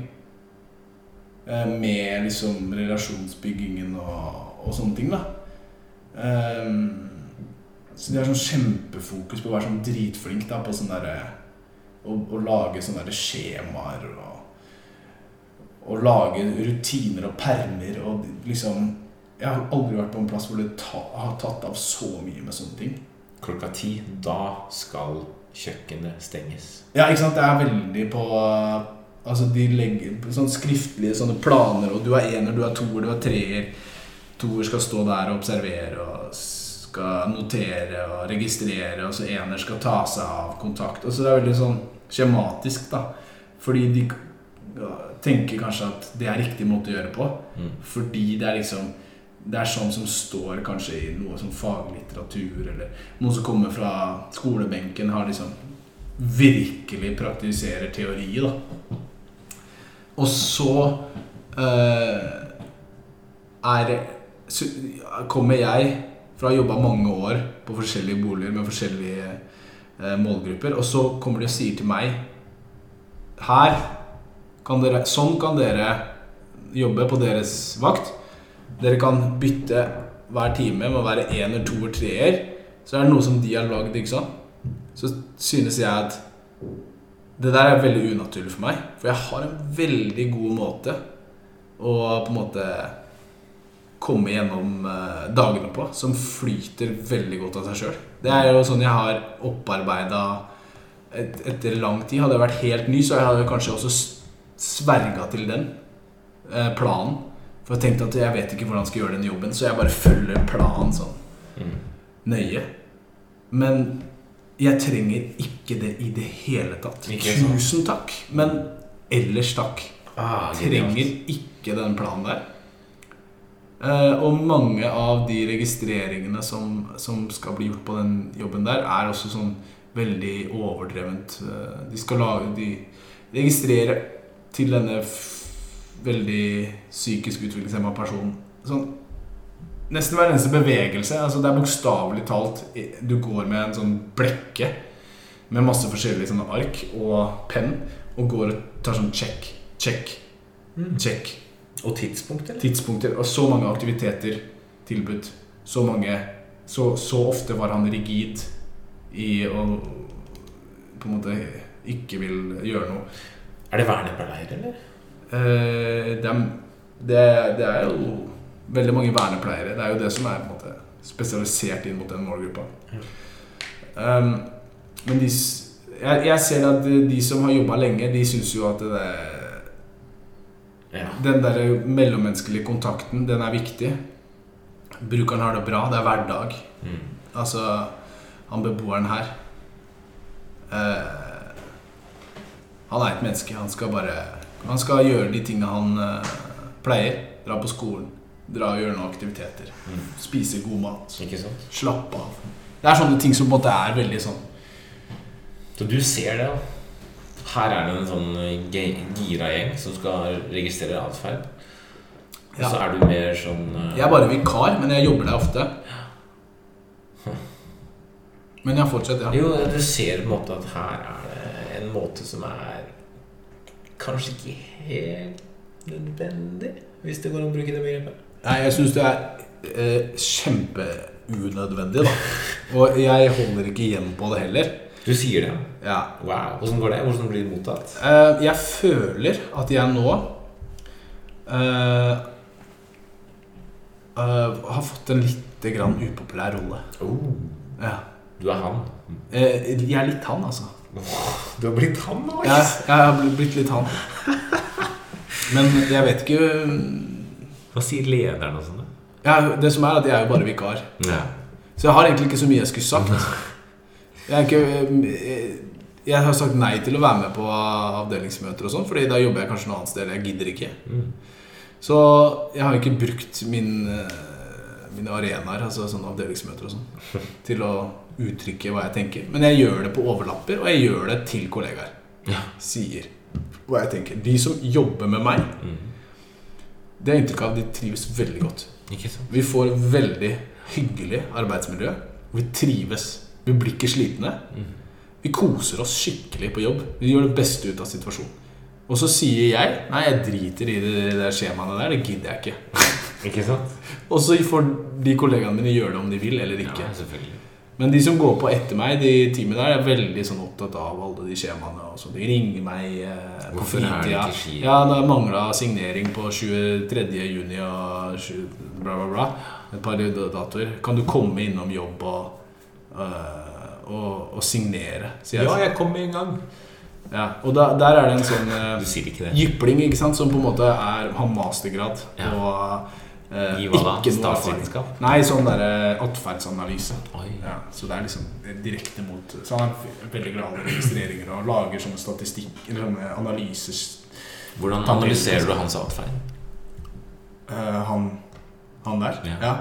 med liksom relasjonsbyggingen og, og sånne ting, da. um, så de har sånn kjempefokus på å være sånn dritflink da, på sånn derre å, å lage sånne der skjemaer og å lage rutiner og permer og liksom Jeg har aldri vært på en plass hvor det ta, har tatt av så mye med sånne ting. Klokka ti, da skal kjøkkenet stenges. Ja, ikke sant? Det er veldig på Altså, de legger sånn skriftlige sånne planer, og du er ener, du er toer, du er treer. Toer skal stå der og observere og skal notere og registrere, og så ener skal ta seg av kontakt. Og så det er veldig sånn skjematisk, da. Fordi de tenker kanskje at det er riktig måte å gjøre på. Mm. Fordi det er liksom Det er sånn som står kanskje i noe som faglitteratur, eller noen som kommer fra skolebenken, har liksom virkelig praktiserer teori, da. Og så eh, er så kommer jeg fra å ha jobba mange år på forskjellige boliger med forskjellige eh, målgrupper, og så kommer de og sier til meg Her kan dere Sånn kan dere jobbe på deres vakt. Dere kan bytte hver time med å være ener, toer, treer. Så er det noe som de har lagd, ikke sant. Så synes jeg at det der er veldig unaturlig for meg. For jeg har en veldig god måte å på en måte komme gjennom eh, dagene på, som flyter veldig godt av seg sjøl. Det er jo sånn jeg har opparbeida et, etter lang tid. Hadde jeg vært helt ny, så hadde jeg kanskje også sverga til den eh, planen. For jeg tenkte at jeg vet ikke hvordan jeg skal gjøre den jobben, så jeg bare følger planen sånn Mm. nøye. Men jeg trenger ikke det i det hele tatt. Tusen takk, men ellers takk. Ah. Trenger ikke den planen der. Uh, og mange av de registreringene som, som skal bli gjort på den jobben der, er også sånn veldig overdrevent. Uh, de skal lage De registrerer til denne veldig psykisk utviklingshemma personen. Sånn Nesten hver eneste bevegelse. altså Det er bokstavelig talt Du går med en sånn blekke med masse forskjellige sånne ark og penn og går og tar sånn check, check, Mm. check. Og tidspunkter? Tidspunkter og så mange aktiviteter tilbudt. Så mange Så, så ofte var han rigid i å på en måte ikke vil gjøre noe. Er det vernepleier, eller? Eh, det, er, det, det er jo veldig mange vernepleiere. Det er jo det som er måte spesialisert inn mot den målgruppa. Um, men de, jeg, jeg ser at de som har jobba lenge, de syns jo at det, Ja. den der mellommenneskelige kontakten, den er viktig. Brukeren har det bra. Det er hverdag. Mm. Altså, han beboeren her uh, Han er et menneske. Han skal bare Han skal gjøre de tingene han uh, pleier. Dra på skolen, dra og gjøre noen aktiviteter. Mm. Spise god mat. Slappe av. Det er sånne ting som på en måte er veldig sånn Så du ser det, da. Her er det en sånn gira gjeng som skal registrere atferd. Og Ja. så er du mer sånn uh... Jeg er bare vikar, men jeg jobber der ofte. Men jeg fortsetter, ja. Jo, du ser på en måte at her er det en måte som er kanskje ikke helt nødvendig, hvis det går an å bruke det begrepet. Nei, jeg syns det er eh, kjempeunødvendig, da. Og jeg holder ikke igjen på det heller. Du sier det, ja. Ja. Wow. Hvordan går det? Hvordan blir det mottatt? Eh, jeg føler at jeg nå eh, eh, har fått en litt grann upopulær rolle. Oh, Ja. du er han. Eh, jeg er litt han, altså. Du har blitt han nå? Jeg, jeg har blitt litt han. Men jeg vet ikke Hva sier lederen og sånn? ja, Det som er at jeg er jo bare vikar. Ja. Så jeg har egentlig ikke så mye jeg skulle sagt. Jeg, ikke, eh, jeg har sagt nei til å være med på avdelingsmøter og sånn, Fordi da jobber jeg kanskje noe annet sted. eller Jeg gidder ikke. Mm. Så jeg har ikke brukt min, eh, mine arenaer, altså sånne avdelingsmøter og sånn, til å uttrykke hva jeg tenker. Men jeg gjør det på overlapper, og jeg gjør det til kollegaer. Ja. Sier hva jeg tenker. De som jobber med meg, Mm. Det er inntrykk av at de trives veldig godt. Vi får veldig hyggelig arbeidsmiljø. Vi trives. Vi blir ikke slitne. Mm. Vi koser oss skikkelig på jobb. Vi gjør det beste ut av situasjonen. Og så sier jeg Nei, jeg driter i de der skjemaene der. Det gidder jeg ikke. Ikke sant? Og så får de kollegaene mine gjøre det om de vil eller ikke. Ja, selvfølgelig. Men de som går på etter meg, de teamet der, er veldig sånn opptatt av alle de skjemaene. Og så de ringer meg eh, på fritida. Ja, det mangla signering på 23. juni og 20, bla, bla, bla. Et par datoer. Kan du komme innom jobb og, uh, og, og signere? jeg. Ja, jeg kom med en gang. Ja, og da, der er det en sånn uh, ikke jypling ikke sant, som på en måte er, har mastergrad Ja. og eh, I hva da? ikke noe. Statsvitenskap? Nei, sånn derre atferdsanalyse. Ja, så det er liksom direkte mot Så han er veldig glad i registreringer og lager sånne statistikk Eller sånne analyser. Hvordan analyserer du hans atferd? Eh, han, han der? Ja.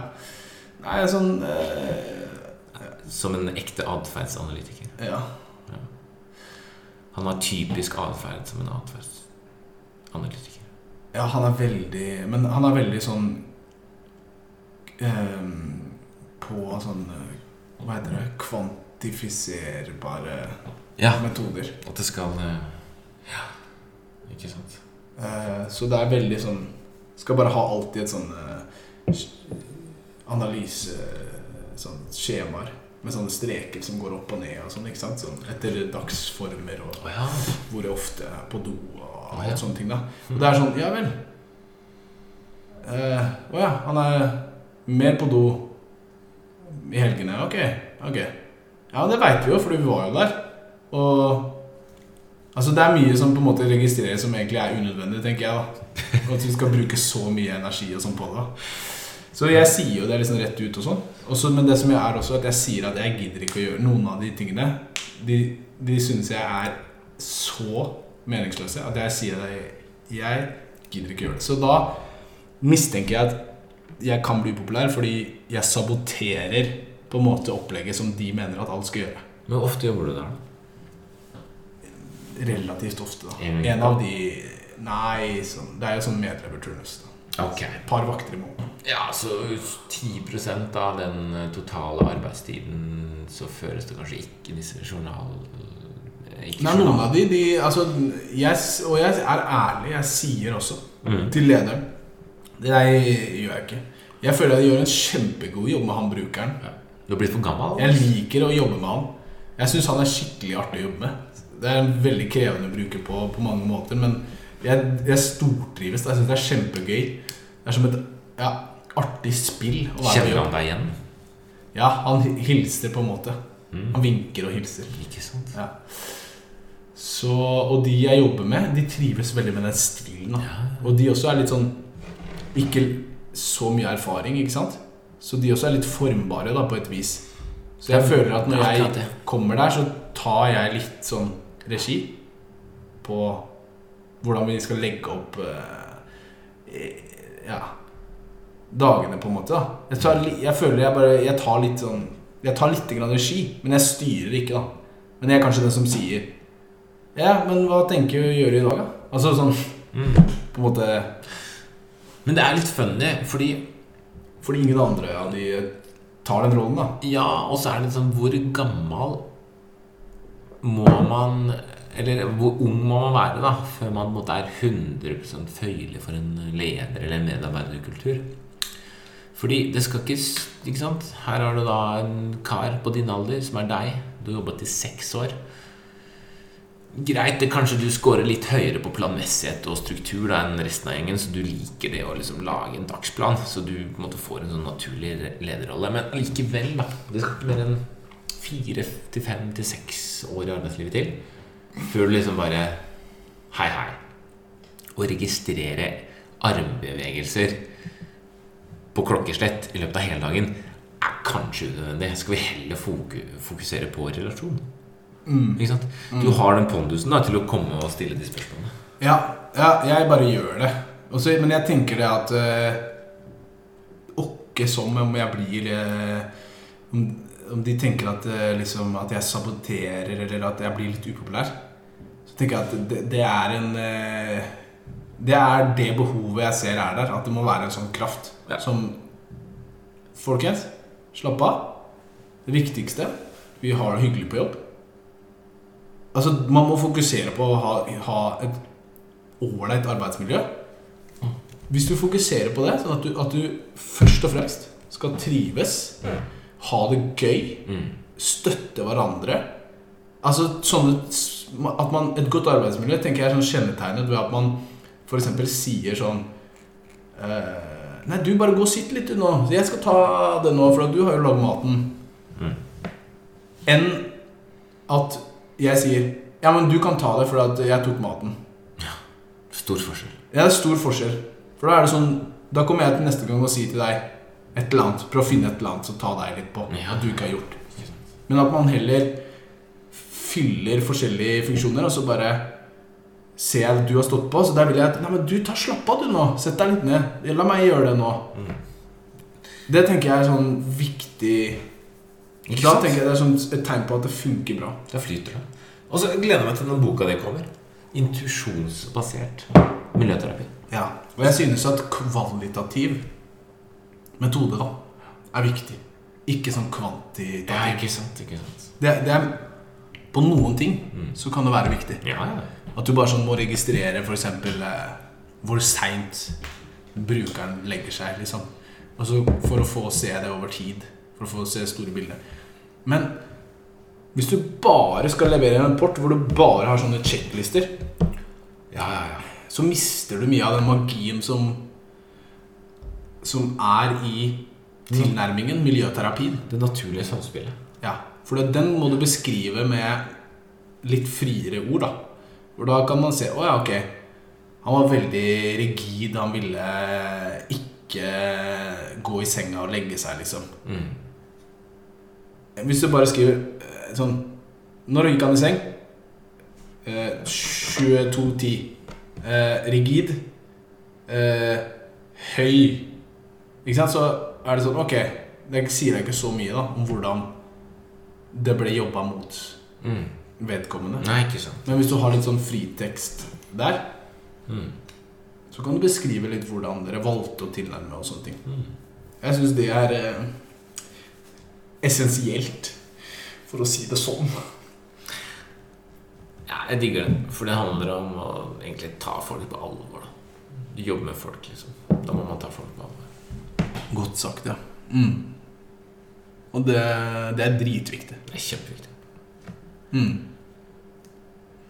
Nei, sånn eh, Som en ekte atferdsanalytiker. Ja. Han har typisk atferd som en atferdsanalytiker. ja, han er veldig Men han er veldig sånn eh, På sånn eh, Hva heter det? Kvantifiserbare Ja, metoder. at det skal eh, Ja, ikke sant? Eh, så det er veldig sånn Skal bare ha alltid et sånn eh, analyse Sånn skjemaer med sånne streker som går opp og ned og sånn, ikke sant? Sånn, etter dagsformer og oh, ja. hvor jeg ofte er på do og alt ja. sånne ting. da Og det er sånn Ja vel. Å uh, oh, ja, han er mer på do i helgene. Ok. ok Ja, det veit vi jo, for vi var jo der. Og Altså Det er mye som på en måte registreres som egentlig er unødvendig, tenker jeg. da At vi skal bruke så mye energi og sånn på det. Så jeg sier jo det liksom rett ut og sånn. Også, men det som jeg er også, at jeg sier at jeg gidder ikke å gjøre noen av de tingene. De, de synes jeg er så meningsløse at jeg sier at Jeg gidder ikke å gjøre det. Så da mistenker jeg at jeg kan bli populær fordi jeg saboterer på en måte opplegget som de mener at alt skal gjøre. Men hvor ofte jobber du der? Relativt ofte, da. En En av de Nei, sånn, det er jo sånn medleverturnus. da. Ok. Et par vakter i måneden. Ja, så 10% av den eh, totale arbeidstiden så føres det kanskje ikke disse journalene Ikke Nei, noen av de, de altså, yes, Og jeg er ærlig. Jeg sier også Mm. til lederen Det der gjør jeg ikke. Jeg føler jeg gjør en kjempegod jobb med han brukeren. Du har blitt for gammel? Jeg liker å jobbe med han. Jeg syns han er skikkelig artig å jobbe med. Det er en veldig krevende bruker på, på mange måter, men jeg, jeg stortrives. Jeg syns det er kjempegøy. Det er som et ja, artig spill Kjenner han deg igjen? Ja, han hilser på en måte. Mm. Han vinker og hilser. Ikke sant? Ja. Så, og de jeg jobber med, de trives veldig med den stilen. Ja. Og de også er litt sånn Ikke så mye erfaring, ikke sant? Så de også er litt formbare da, på et vis. Så jeg føler at når jeg kommer der, så tar jeg litt sånn regi på hvordan vi skal legge opp eh, Ja Dagene, på en måte. da Jeg, tar, jeg føler jeg bare Jeg tar litt sånn Jeg tar litt grann regi, men jeg styrer ikke, da. Men jeg er kanskje den som sier Ja, men hva tenker du å gjøre i dag, da? Altså sånn Mm. på en måte Men det er litt funny, fordi Fordi ingen andre av de tar den rollen, da. Ja, og så er det sånn Hvor gammel må man Eller hvor ung må man være da før man på en måte er 100 føyelig for en leder eller en medarbeiderkultur? Fordi det skal ikke Ikke sant? Her har du da en kar på din alder som er deg. Du har jobbet i seks år. Greit, det kanskje du scorer litt høyere på planmessighet og struktur da, enn resten av gjengen, så du liker det å liksom lage en dagsplan, så du på en måte får en sånn naturlig lederrolle. Men likevel, da. Det skal ikke mer enn fire til fem til seks år i arbeidslivet til før du liksom bare Hei, hei. Å registrere armbevegelser på klokkeslett i løpet av hele dagen er kanskje unødvendig. Skal vi heller fokusere på relasjon? Ikke sant? Du har den pondusen da til å komme og stille de spørsmålene. Ja, ja jeg bare gjør det. Også, men jeg tenker det at uh, Åkke som om jeg blir øh, om, om de tenker at, øh, liksom, at jeg saboterer, eller at jeg blir litt upopulær, så tenker jeg at det, det er en øh, Det er det behovet jeg ser er der. At det må være en sånn kraft Ja. som Folkens, slapp av. Det viktigste Vi har det hyggelig på jobb. Altså, Man må fokusere på å ha, ha et ålreit arbeidsmiljø. Hvis du fokuserer på det, sånn at du, at du først og fremst skal trives, ha det gøy, Mm. støtte hverandre Altså sånne at man, Et godt arbeidsmiljø tenker jeg er sånn kjennetegnet ved at man f.eks. sier sånn eh, Nei, du bare gå og sitt litt du nå. Jeg skal ta det nå, for du har jo lagd maten. Mm. Enn at jeg sier Ja, men du kan ta det for at jeg tok maten. Ja, Stor forskjell. Ja, det er stor forskjell. For da er det sånn Da kommer jeg til neste gang og sier til deg et eller annet. Prøv å finne et eller annet som ta deg litt på. Ja. At du ikke har gjort. Men at man heller fyller forskjellige funksjoner, og så bare ser jeg at du har stått på, så der vil jeg at Nei, men du, ta slapp av, du, nå. Sett deg litt ned. La meg gjøre det nå. Det tenker jeg er sånn viktig Ikke Da tenker jeg det er sånn et tegn på at det funker bra. Da flyter det. Og så gleder jeg meg til den boka di kommer. Intuisjonsbasert miljøterapi. Ja. Og jeg synes at kvalitativ metode da er viktig. Ikke sånn kvantitativ. Ja, ikke sant, ikke sant. Det, det er På noen ting Mm. så kan det være viktig. Ja, ja. At du bare sånn må registrere f.eks. Eh, hvor seint brukeren legger seg. liksom Altså, For å få se det over tid. For å få se store bilder. Men hvis du bare skal levere en rapport hvor du bare har sånne checklister, ja, ja, ja. så mister du mye av den magien som Som er i tilnærmingen, miljøterapien. Det naturlige samspillet. Ja, For den må du beskrive med litt friere ord, da. For da kan man se Å ja, ok. Han var veldig rigid. Han ville ikke gå i senga og legge seg, liksom. Mm. Hvis du bare skriver eh, sånn Når gikk han i seng? Eh, 22.10. Eh, rigid. Eh, høy. Ikke sant? Så er det sånn Ok, det sier deg ikke så mye da om hvordan det ble jobba mot Mm. vedkommende. Nei, ikke sant. Men hvis du har litt sånn fritekst der, Mm. så kan du beskrive litt hvordan dere valgte å tilnærme og sånne ting. Mm. Jeg syns det er eh, essensielt, for å si det sånn. Ja, jeg digger det. For det handler om å egentlig ta folk på alvor. da. Jobbe med folk, liksom. Da må man ta folk på alvor. Godt sagt, ja. Mm. Og det, det er dritviktig. Det er kjempeviktig. Mm.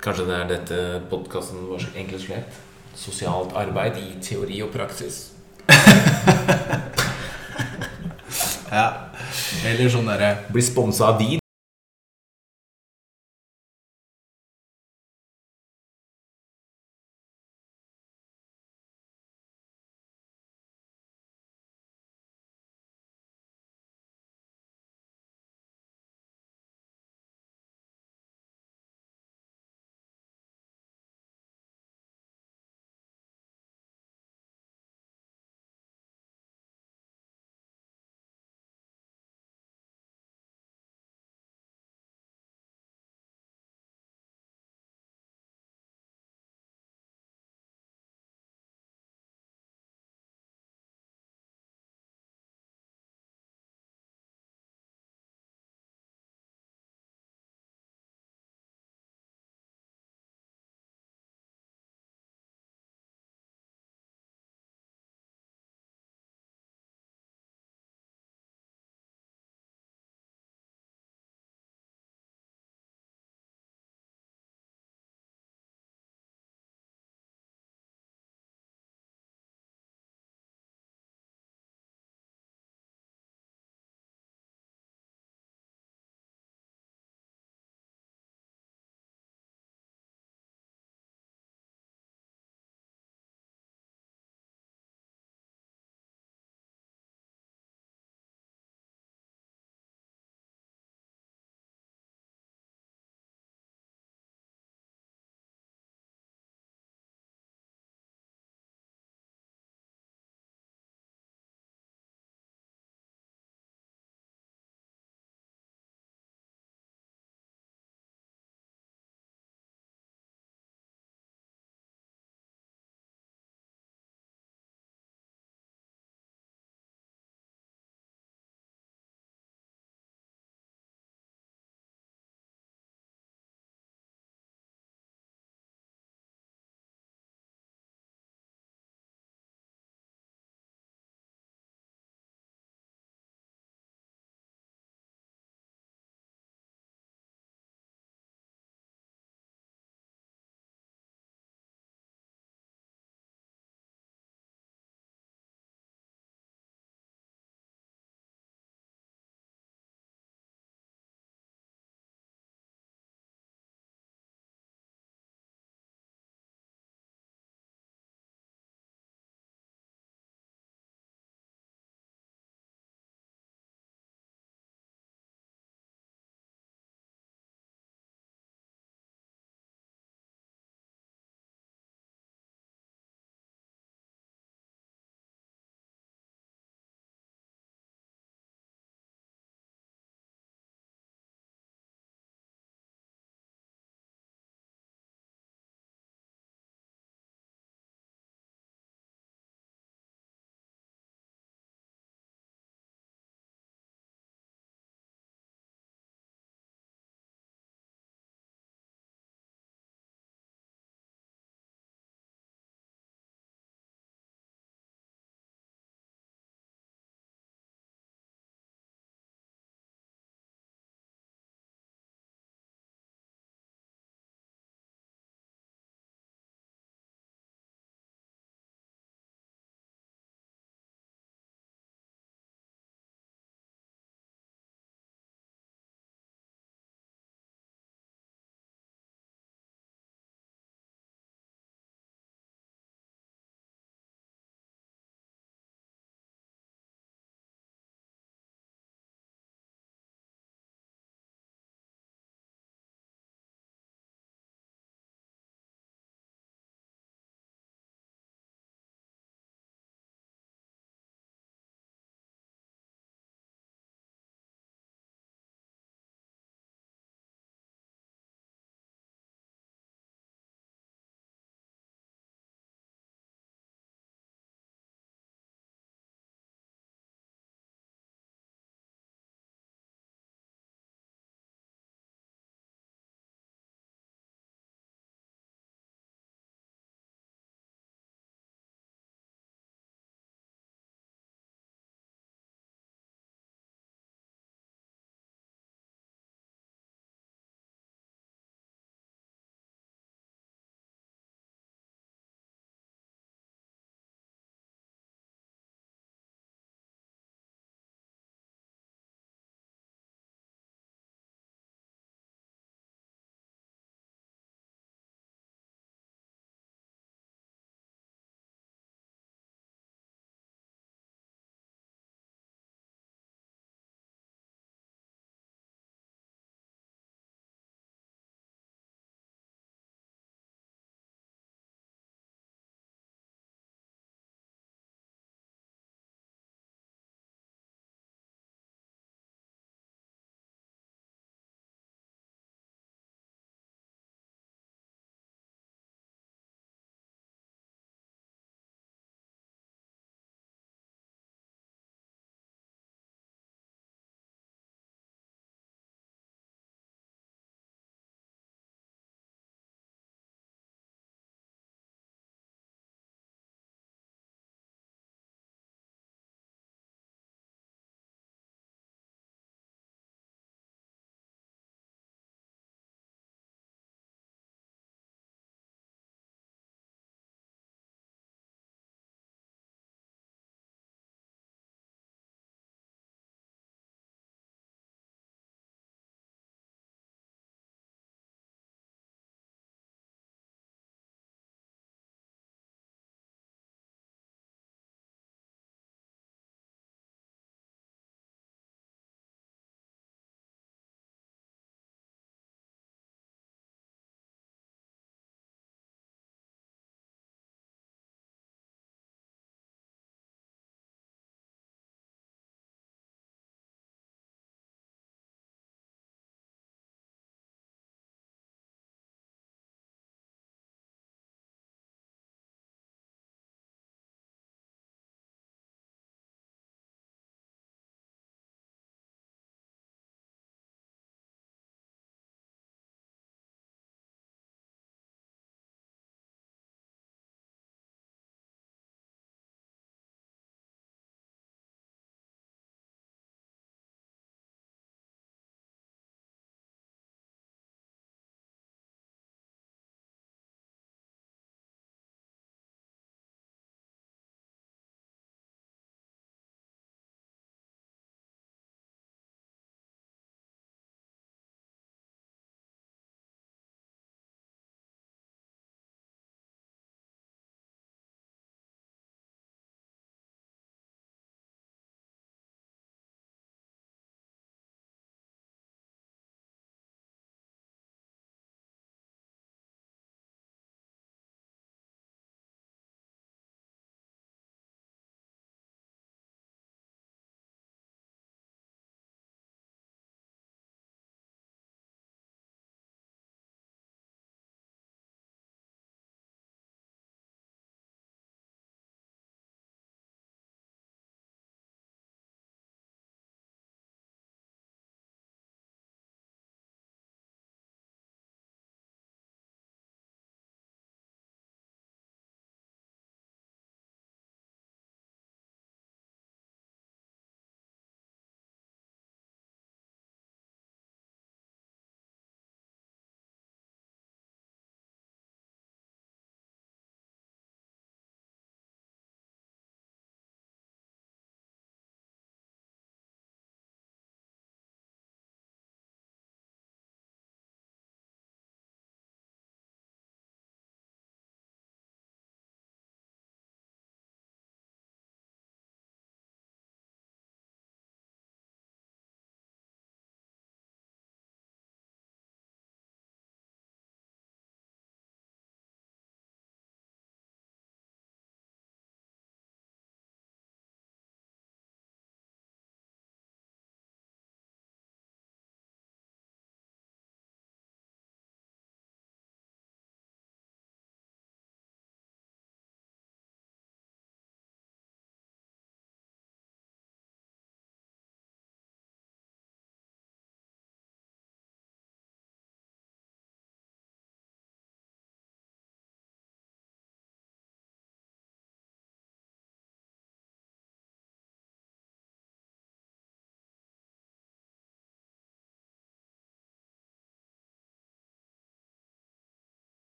Kanskje det er dette podkasten vår egentlig skulle hett. Sosialt arbeid i teori og praksis. Ja. Eller sånn derre Blir sponsa av de,